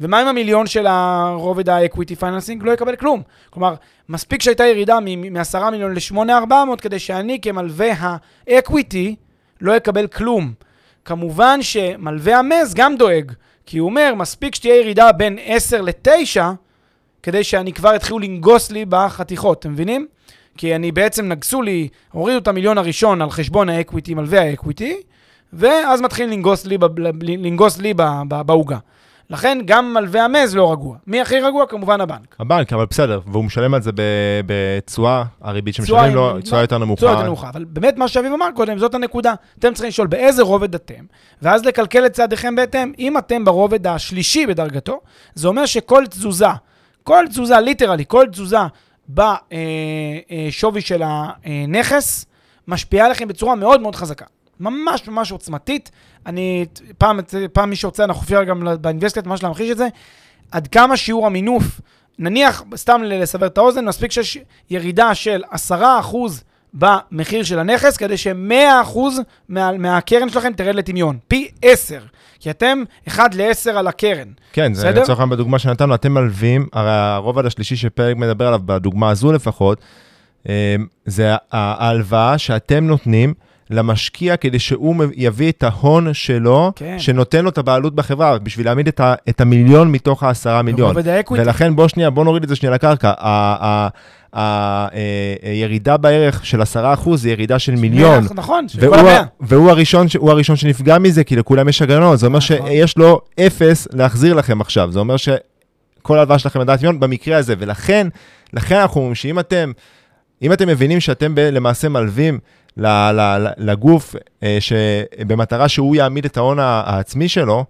ומה עם המיליון של הרובד ה-equity financing? לא יקבל כלום. כלומר, מספיק שהייתה ירידה מ-10 מיליון ל-8,400 כדי שאני כמלווה ה-equity לא אקבל כלום. כמובן שמלווה ה mezz גם דואג, כי הוא אומר, מספיק שתהיה ירידה בין 10 ל-9, כדי שאני כבר יתחילו לנגוס לי בחתיכות, אתם מבינים? כי אני בעצם נגסו לי, הורידו את המיליון הראשון על חשבון ה equity, מלווה ה equity, ואז מתחילים לנגוס לי, לנגוס לי בעוגה. לכן גם מלווה המז לא רגוע. מי הכי רגוע? כמובן הבנק.
הבנק, אבל בסדר, והוא משלם על זה בתשואה, הריבית שמשלמים לו, תשואה יותר נמוכה. תשואה
יותר נמוכה, אבל באמת מה שאביב אמר קודם, זאת הנקודה. אתם צריכים לשאול באיזה רובד אתם, ואז לקלקל את צעדיכם בהתאם. אם אתם ברובד השלישי בדרגתו, זה אומר שכל תזוזה, כל תזוזה, ליטרלי, כל תזוזה בשווי של הנכס, משפיעה עליכם בצורה מאוד מאוד חזקה. ממש ממש עוצמתית. אני, פעם, פעם מי שרוצה, אנחנו אפשר גם באינבסטקט ממש להמחיש את זה, עד כמה שיעור המינוף, נניח, סתם לסבר את האוזן, מספיק שיש ירידה של 10% במחיר של הנכס, כדי ש-100% מה, מהקרן שלכם תרד לטמיון. פי 10. כי אתם 1 ל-10 על הקרן.
כן, זה לצורך העניין בדוגמה שנתנו, אתם מלווים, הרי הרובד השלישי שפרק מדבר עליו, בדוגמה הזו לפחות, אה, זה ההלוואה שאתם נותנים. למשקיע כדי שהוא יביא את ההון שלו, כן. שנותן לו את הבעלות בחברה, בשביל להעמיד את, ה, את המיליון מתוך העשרה מיליון. ולכן בוא שנייה, בוא נוריד את זה שנייה לקרקע. הירידה אה, בערך של עשרה אחוז זה ירידה של מיליון.
נכון,
של כל המאה. והוא הראשון, הראשון שנפגע מזה, כי לכולם יש הגנות. זה אומר נכון. שיש לו אפס להחזיר לכם עכשיו. זה אומר שכל ההלוואה שלכם לדעת מיליון במקרה הזה. ולכן, לכן אנחנו אומרים שאם אתם, אם אתם מבינים שאתם למעשה מלווים לגוף, אה, במטרה שהוא יעמיד את ההון העצמי שלו,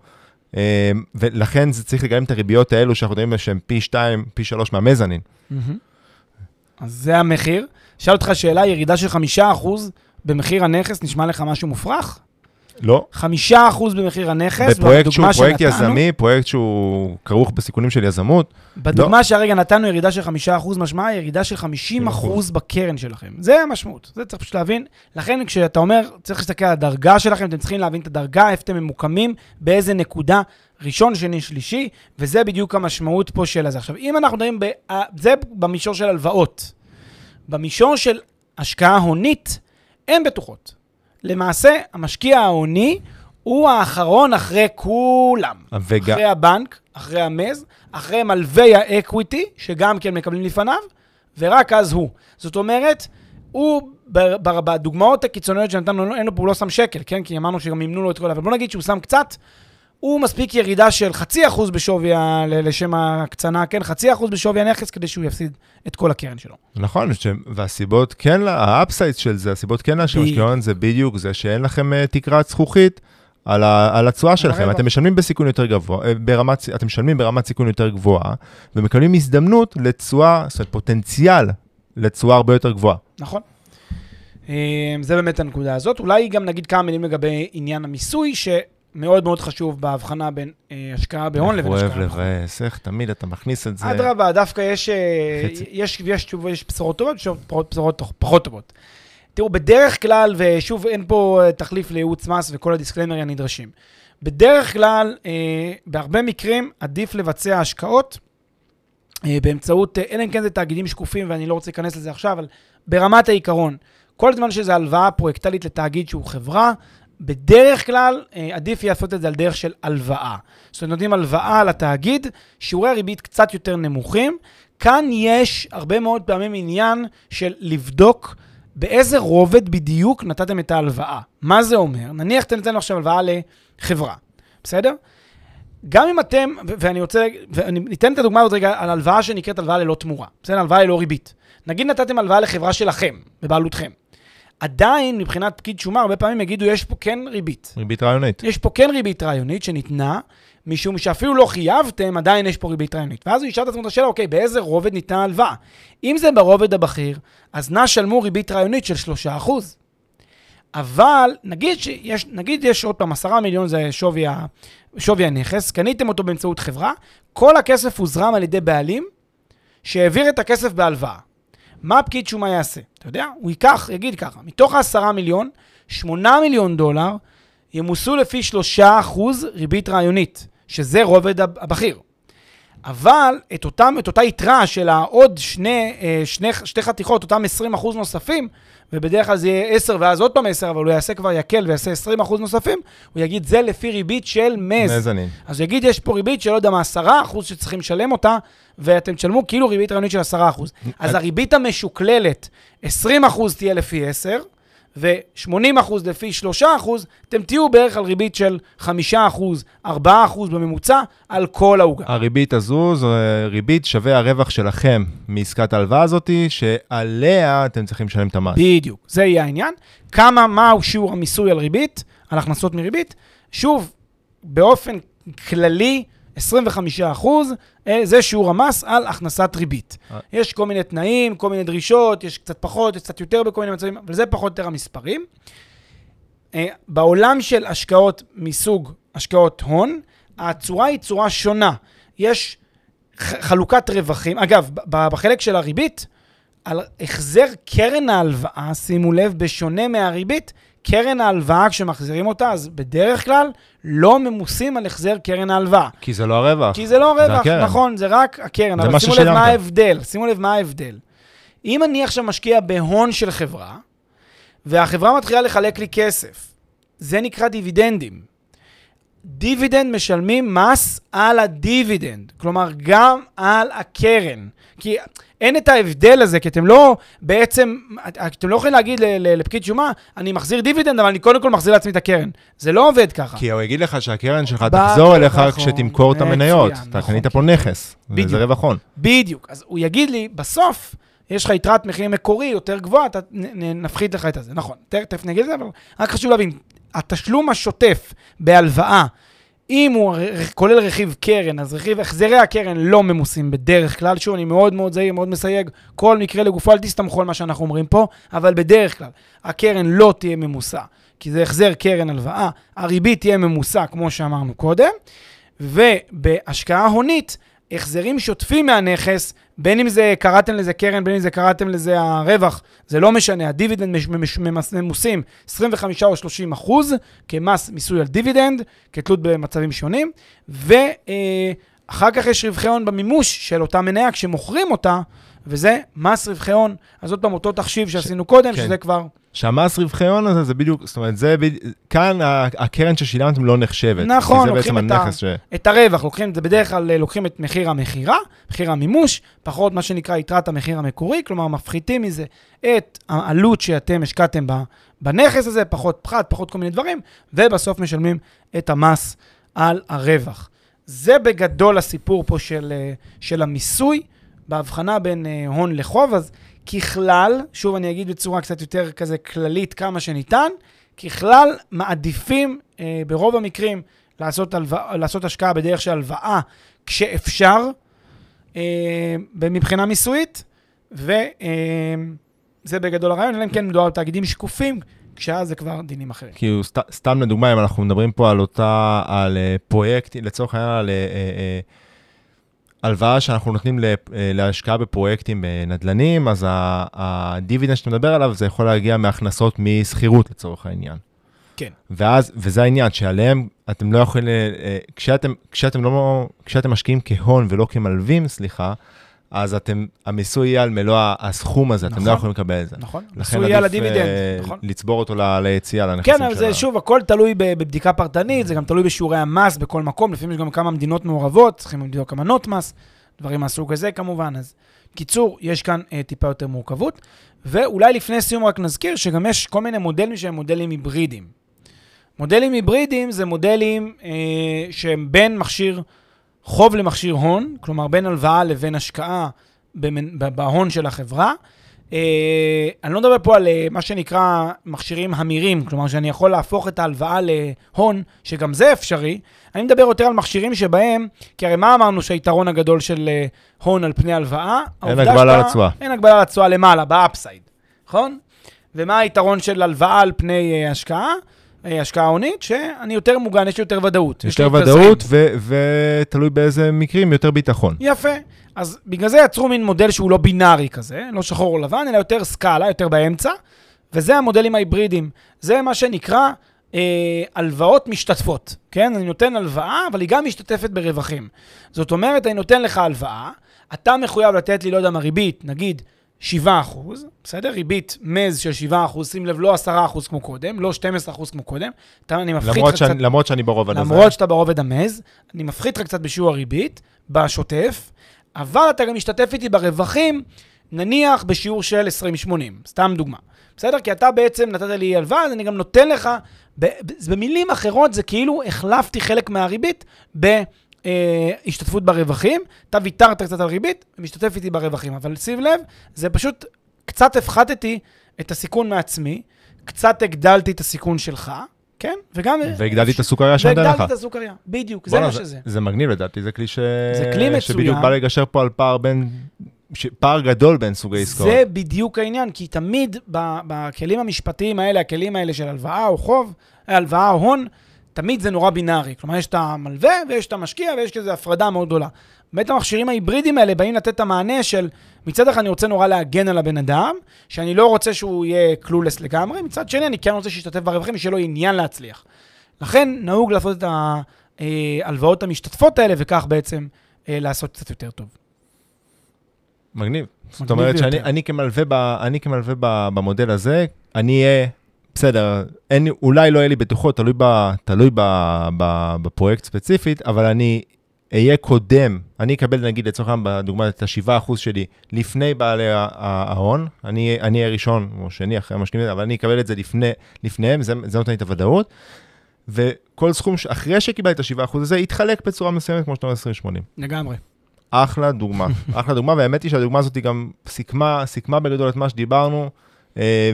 אה, ולכן זה צריך לגלם את הריביות האלו שאנחנו יודעים שהן פי 2, פי 3 מהמזנין.
אז זה המחיר. שאל אותך שאלה, ירידה של 5% במחיר הנכס נשמע לך משהו מופרך?
לא.
חמישה אחוז במחיר הנכס,
בפרויקט שהוא פרויקט
שנתנו.
יזמי, פרויקט שהוא כרוך בסיכונים של יזמות,
בדוגמה שהרגע נתנו ירידה של חמישה אחוז, משמעה ירידה של חמישים אחוז בקרן שלכם. זה המשמעות, זה צריך פשוט להבין. לכן כשאתה אומר, צריך להסתכל על הדרגה שלכם, אתם צריכים להבין את הדרגה, איפה אתם ממוקמים, באיזה נקודה, ראשון, שני, שלישי, וזה בדיוק המשמעות פה של הזה. עכשיו, אם אנחנו מדברים, ב... זה במישור של הלוואות. במישור של השקעה הונית, אין בטוחות. למעשה, המשקיע ההוני הוא האחרון אחרי כולם.
וגם,
אחרי הבנק, אחרי המז, אחרי מלווי האקוויטי, שגם כן מקבלים לפניו, ורק אז הוא. זאת אומרת, הוא, בדוגמאות הקיצוניות שנתנו, אין לו, הוא לא שם שקל, כן? כי אמרנו שגם מימנו לו את כל ה... אבל בוא נגיד שהוא שם קצת, הוא מספיק ירידה של חצי אחוז בשווי, ה- לשם ההקצנה, כן? חצי אחוז בשווי הנכס, כדי שהוא יפסיד את כל הקרן שלו.
נכון, ש... והסיבות כן, ה upside של זה, הסיבות כן להשקיע.
משקיע
הון זה בדיוק זה שאין לכם אה, תקרת זכוכית על, ה... על התשואה שלכם. אתם משלמים בסיכון יותר גבוה, אה, ברמת, אתם משלמים ברמת סיכון יותר גבוהה, ומקבלים הזדמנות לתשואה, זאת אומרת פוטנציאל לתשואה הרבה יותר גבוהה.
נכון. אה, זה באמת הנקודה הזאת. אולי גם נגיד כמה מילים לגבי עניין המיסוי, שמאוד מאוד חשוב בהבחנה בין אה, השקעה בהון לבין
איך
השקעה
הוא
בחו"ל.
אוהב לבאס, איך תמיד אתה מכניס את זה.
אדרבה, דווקא יש, אה,
חצי.
יש, יש, יש, יש בשורות טובות, יש בשורות פחות טובות. תראו, בדרך כלל, ושוב, אין פה אה, תחליף לייעוץ מס וכל הדיסקליימרים הנדרשים. בדרך כלל, אה, בהרבה מקרים, עדיף לבצע השקעות אה, באמצעות, אה, אלא אם כן זה תאגידים שקופים, ואני לא רוצה להיכנס לזה עכשיו, אבל ברמת העיקרון, כל זמן שזה הלוואה פרויקטלית לתאגיד שהוא חברה, בדרך כלל אה, עדיף לעשות את זה על דרך של הלוואה. זאת אומרת, נותנים הלוואה לתאגיד, שיעורי הריבית קצת יותר נמוכים. כאן יש הרבה מאוד פעמים עניין של לבדוק באיזה רובד בדיוק נתתם את ההלוואה. מה זה אומר? נניח אתם נותן עכשיו הלוואה לחברה, בסדר? גם אם אתם, ואני רוצה, ואני ניתן את הדוגמה הזאת רגע על הלוואה שנקראת הלוואה ללא תמורה, בסדר? הלוואה ללא ריבית. נגיד נתתם הלוואה לחברה שלכם, בבעלותכם. עדיין, מבחינת פקיד שומה, הרבה פעמים יגידו, יש פה כן ריבית.
ריבית רעיונית.
יש פה כן ריבית רעיונית שניתנה, משום שאפילו לא חייבתם, עדיין יש פה ריבית רעיונית. ואז הוא ישאל את עצמו את השאלה, אוקיי, באיזה רובד ניתנה ההלוואה? אם זה ברובד הבכיר, אז נא שלמו ריבית רעיונית של 3%. אבל נגיד שיש, נגיד יש עוד פעם, 10 מיליון זה שווי, ה, שווי הנכס, קניתם אותו באמצעות חברה, כל הכסף הוזרם על ידי בעלים שהעביר את הכסף בהלוואה. מה פקיד שומה יעשה? אתה יודע? הוא ייקח, יגיד ככה, מתוך ה-10 מיליון, 8 מיליון דולר ימוסו לפי 3% ריבית רעיונית, שזה רובד הב- הבכיר. אבל את, אותם, את אותה יתרה של העוד שני, אה, שני, שתי חתיכות, אותם 20% נוספים, ובדרך כלל זה יהיה 10 ואז עוד פעם 10, אבל הוא יעשה כבר יקל ויעשה 20% נוספים, הוא יגיד זה לפי ריבית של מז.
מזנין.
אז הוא יגיד, יש פה ריבית של לא יודע מה, 10% שצריכים לשלם אותה, ואתם תשלמו כאילו ריבית רעיונית של 10%. אז הריבית המשוקללת, 20% תהיה לפי 10, ו-80% לפי 3%, אתם תהיו בערך על ריבית של 5%, 4% בממוצע על כל העוגה.
הריבית הזו זו אה, ריבית שווה הרווח שלכם מעסקת ההלוואה הזאתי, שעליה אתם צריכים לשלם את המס.
בדיוק, זה יהיה העניין. כמה, מהו שיעור המיסוי על ריבית, על הכנסות מריבית? שוב, באופן כללי, 25 אחוז, אה, זה שיעור המס על הכנסת ריבית.
אה.
יש כל מיני תנאים, כל מיני דרישות, יש קצת פחות, יש קצת יותר בכל מיני מצבים, אבל זה פחות או יותר המספרים. אה, בעולם של השקעות מסוג השקעות הון, הצורה היא צורה שונה. יש חלוקת רווחים. אגב, בחלק של הריבית, על החזר קרן ההלוואה, שימו לב, בשונה מהריבית, קרן ההלוואה, כשמחזירים אותה, אז בדרך כלל לא ממוסים על החזר קרן ההלוואה.
כי זה לא הרווח.
כי זה לא
זה
רווח,
הקרן.
נכון, זה רק הקרן.
זה
אבל שימו לב. מה ההבדל, שימו לב מה ההבדל. אם אני עכשיו משקיע בהון של חברה, והחברה מתחילה לחלק לי כסף, זה נקרא דיבידנדים. דיבידנד משלמים מס על הדיבידנד, כלומר גם על הקרן. כי אין את ההבדל הזה, כי אתם לא בעצם, אתם לא יכולים להגיד לפקיד שומה, אני מחזיר דיבידנד, אבל אני קודם כל מחזיר לעצמי את הקרן. זה לא עובד ככה.
כי הוא יגיד לך שהקרן שלך תחזור אליך
נכון,
כשתמכור את המניות. אתה
נכון,
קנית פה נכס,
בדיוק.
וזה רווח הון.
בדיוק. אז הוא יגיד לי, בסוף, יש לך יתרת מחירים מקורי יותר גבוהה, אתה, נפחית לך את הזה. נכון, תכף נגיד את זה, אבל רק חשוב להבין, התשלום השוטף בהלוואה אם הוא כולל רכיב קרן, אז רכיב החזרי הקרן לא ממוסים בדרך כלל. שוב, אני מאוד מאוד זהיר, מאוד מסייג. כל מקרה לגופו, אל תסתמכו על מה שאנחנו אומרים פה, אבל בדרך כלל, הקרן לא תהיה ממוסה, כי זה החזר קרן הלוואה. הריבית תהיה ממוסה, כמו שאמרנו קודם. ובהשקעה הונית, החזרים שוטפים מהנכס, בין אם זה קראתם לזה קרן, בין אם זה קראתם לזה הרווח, זה לא משנה, הדיבידנד ממוסים 25 או 30 אחוז כמס מיסוי על דיבידנד, כתלות במצבים שונים, ואחר כך יש רווחי הון במימוש של אותה מניה כשמוכרים אותה, וזה מס רווחי הון. אז עוד פעם, אותו תחשיב שעשינו קודם,
כן.
שזה כבר...
שהמס רווחי הון הזה, זה בדיוק, זאת אומרת, זה בדיוק, כאן הקרן ששילמתם לא נחשבת.
נכון, לוקחים את ה-
ש...
את הרווח, לוקחים את זה בדרך כלל, אה, לוקחים את מחיר המכירה, מחיר המימוש, פחות מה שנקרא יתרת המחיר המקורי, כלומר מפחיתים מזה את העלות שאתם השקעתם בנכס הזה, פחות פחת, פחות כל מיני דברים, ובסוף משלמים את המס על הרווח. זה בגדול הסיפור פה של, אה, של המיסוי, בהבחנה בין אה, הון לחוב, אז ככלל, שוב אני אגיד בצורה קצת יותר כזה כללית כמה שניתן, ככלל מעדיפים אה, ברוב המקרים לעשות, הלוואה, לעשות השקעה בדרך של הלוואה כשאפשר, אה, מבחינה מיסויית, וזה בגדול הרעיון, אלא אם כן מדובר על תאגידים שקופים, כשאז זה כבר דינים אחרים.
כאילו, סת, סתם לדוגמה, אם אנחנו מדברים פה על אותה, על אה, פרויקטים, לצורך העניין, על אה, אה, אה, הלוואה שאנחנו נותנים אה, להשקעה בפרויקטים נדל"נים, אז ה- הדיבידנד שאתה מדבר עליו, זה יכול להגיע מהכנסות משכירות לצורך העניין.
כן.
ואז, וזה העניין, שעליהם אתם לא יכולים, אה, אה, כשאתם, כשאתם לא, כשאתם משקיעים כהון ולא כמלווים, סליחה, אז אתם, המיסוי יהיה על מלוא הסכום הזה, אתם
נכון.
לא יכולים לקבל את זה.
נכון?
לכן
מיסוי יהיה על הדיבידנד,
אה,
נכון?
לצבור אותו ל- ליציאה, לנכסים
כן, אבל זה. שוב, הכל תלוי בבדיקה פרטנית, זה גם תלוי בשיעורי המס בכל מקום, לפעמים יש גם כמה מדינות מעורבות, צריכים לבדוק אמנות מס, דברים מהסוג הזה כמובן. אז קיצור, יש כאן אה, טיפה יותר מורכבות. ואולי לפני סיום רק נזכיר שגם יש כל מיני מודלים שהם מודלים היברידיים. מודלים היברידיים זה מודלים אה, שהם בין מכשיר חוב למכשיר הון, כלומר בין הלוואה לבין השקעה בהון של החברה. אה, אני לא מדבר פה על אה, מה שנקרא מכשירים המירים, כלומר שאני יכול להפוך את ההלוואה להון, שגם זה אפשרי. אני מדבר יותר על מכשירים שבהם, כי הרי מה אמרנו שהיתרון הגדול של אה, הון על פני הלוואה?
אין הגבלה לתשואה.
אין הגבלה לתשואה למעלה, באפסייד, נכון? ומה היתרון של הלוואה על פני אה, השקעה? אה, השקעה הונית, שאני יותר מוגן, יש לי יותר ודאות.
יותר. ודאות, ו- ותלוי באיזה מקרים, יותר ביטחון.
יפה. אז בגלל זה יצרו מין מודל שהוא לא בינארי כזה, לא שחור או לבן, אלא יותר סקאלה, יותר באמצע, וזה המודלים ההיברידיים. זה מה שנקרא אה, הלוואות משתתפות, כן? אני נותן הלוואה, אבל היא גם משתתפת ברווחים. זאת אומרת, אני נותן לך הלוואה, אתה מחויב לתת לי, לא יודע מה, ריבית, נגיד 7 אחוז, בסדר? ריבית מז של 7 אחוז, שים לב, לא 10 אחוז כמו קודם, לא 12 אחוז כמו קודם, אתה, אני מפחית לך קצת...
למרות שאני ברובד הזה.
למרות שאתה ברובד המז, אני מפחית לך קצת בשיעור הריבית, בשוטף, אבל אתה גם משתתף איתי ברווחים, נניח בשיעור של 20-80, סתם דוגמה. בסדר? כי אתה בעצם נתת לי הלוואה, אז אני גם נותן לך, ב- ב- במילים אחרות, זה כאילו החלפתי חלק מהריבית בהשתתפות ברווחים. אתה ויתרת קצת על ריבית, ומשתתף איתי ברווחים. אבל שים לב, זה פשוט, קצת הפחתתי את הסיכון מעצמי, קצת הגדלתי את הסיכון שלך, כן? וגם...
והגדלתי את הסוכריה נותן לך.
והגדלתי את הסוכריה, בדיוק, זה מה שזה.
זה מגניב לדעתי, זה כלי ש...
זה כלי מצוין.
שבדיוק בא לגשר פה על פער בין... פער גדול בין סוגי עסקאות.
זה בדיוק העניין, כי תמיד בכלים המשפטיים האלה, הכלים האלה של הלוואה או חוב, אה, הלוואה או הון, תמיד זה נורא בינארי. כלומר, יש את המלווה ויש את המשקיע ויש כזה הפרדה מאוד גדולה. באמת המכשירים ההיברידיים האלה באים לתת את המענה של, מצד אחד אני רוצה נורא להגן על הבן אדם, שאני לא רוצה שהוא יהיה קלולס לגמרי, מצד שני אני כן רוצה שישתתף ברווחים ושיהיה לו עניין להצליח. לכן נהוג לעשות את ההלוואות המשתתפות האלה, וכך בעצם אה, לעשות קצת יותר טוב.
מגניב. זאת אומרת שאני. אני כמלווה, ב, אני כמלווה ב, במודל הזה, אני אהיה, בסדר, אין, לי- אולי לא יהיה לי בטוחות, תלוי, ב, תלוי ב, ב, בפרויקט ספציפית, אבל אני אהיה קודם, אני אקבל נגיד לצורך העניין בדוגמה את ה-7% שלי לפני בעלי ההון, אני אני אהיה ראשון או שני אחרי המשקיעים, אבל אני אקבל את זה לפני, לפניהם, זה, זה נותן לי את הוודאות. וכל סכום אחרי שקיבלתי את ה-7% הזה, יתחלק בצורה מסוימת, כמו שאתה אומר, 20-80.
לגמרי.
אחלה דוגמה, אחלה דוגמה, והאמת היא שהדוגמה הזאת היא גם סיכמה, סיכמה בגדול את מה שדיברנו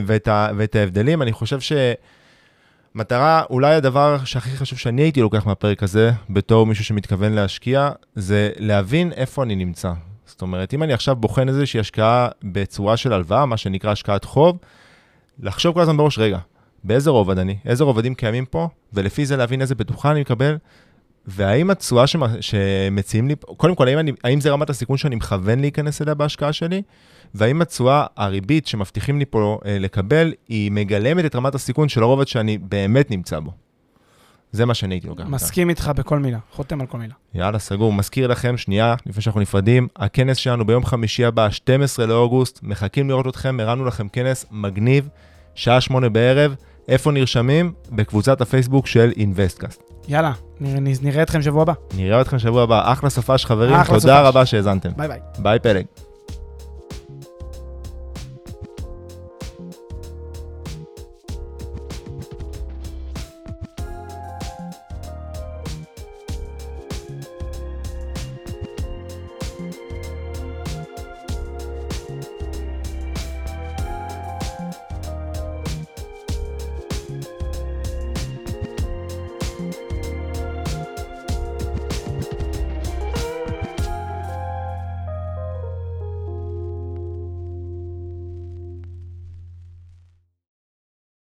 ואת, ה, ואת ההבדלים. אני חושב מטרה, אולי הדבר שהכי חשוב שאני הייתי לוקח מהפרק הזה, בתור מישהו שמתכוון להשקיע, זה להבין איפה אני נמצא. זאת אומרת, אם אני עכשיו בוחן איזושהי השקעה בצורה של הלוואה, מה שנקרא השקעת חוב, לחשוב כל הזמן בראש, רגע, באיזה רובד אני? איזה רובדים קיימים פה? ולפי זה להבין איזה בטוחה אני מקבל, והאם התשואה שמ- שמציעים לי, קודם כל, האם, אני, האם זה רמת הסיכון שאני מכוון להיכנס אליה בהשקעה שלי? והאם התשואה, הריבית שמבטיחים לי פה אה, לקבל, היא מגלמת את רמת הסיכון של הרובד שאני באמת נמצא בו. זה מה שאני הייתי לוקח.
מסכים איתך בכל מילה, חותם על כל מילה.
יאללה, סגור. מזכיר לכם, שנייה, לפני שאנחנו נפרדים, הכנס שלנו ביום חמישי הבא, 12 לאוגוסט, מחכים לראות אתכם, הרמנו לכם כנס מגניב, שעה שמונה בערב. איפה נרשמים? בקבוצת הפייסבוק של אינבסטקאסט.
יאללה, נראה, נראה אתכם שבוע הבא.
נראה אתכם שבוע הבא. אחלה סופש, חברים.
אחלה
תודה
סופש.
רבה שהאזנתם.
ביי ביי.
ביי, פלג.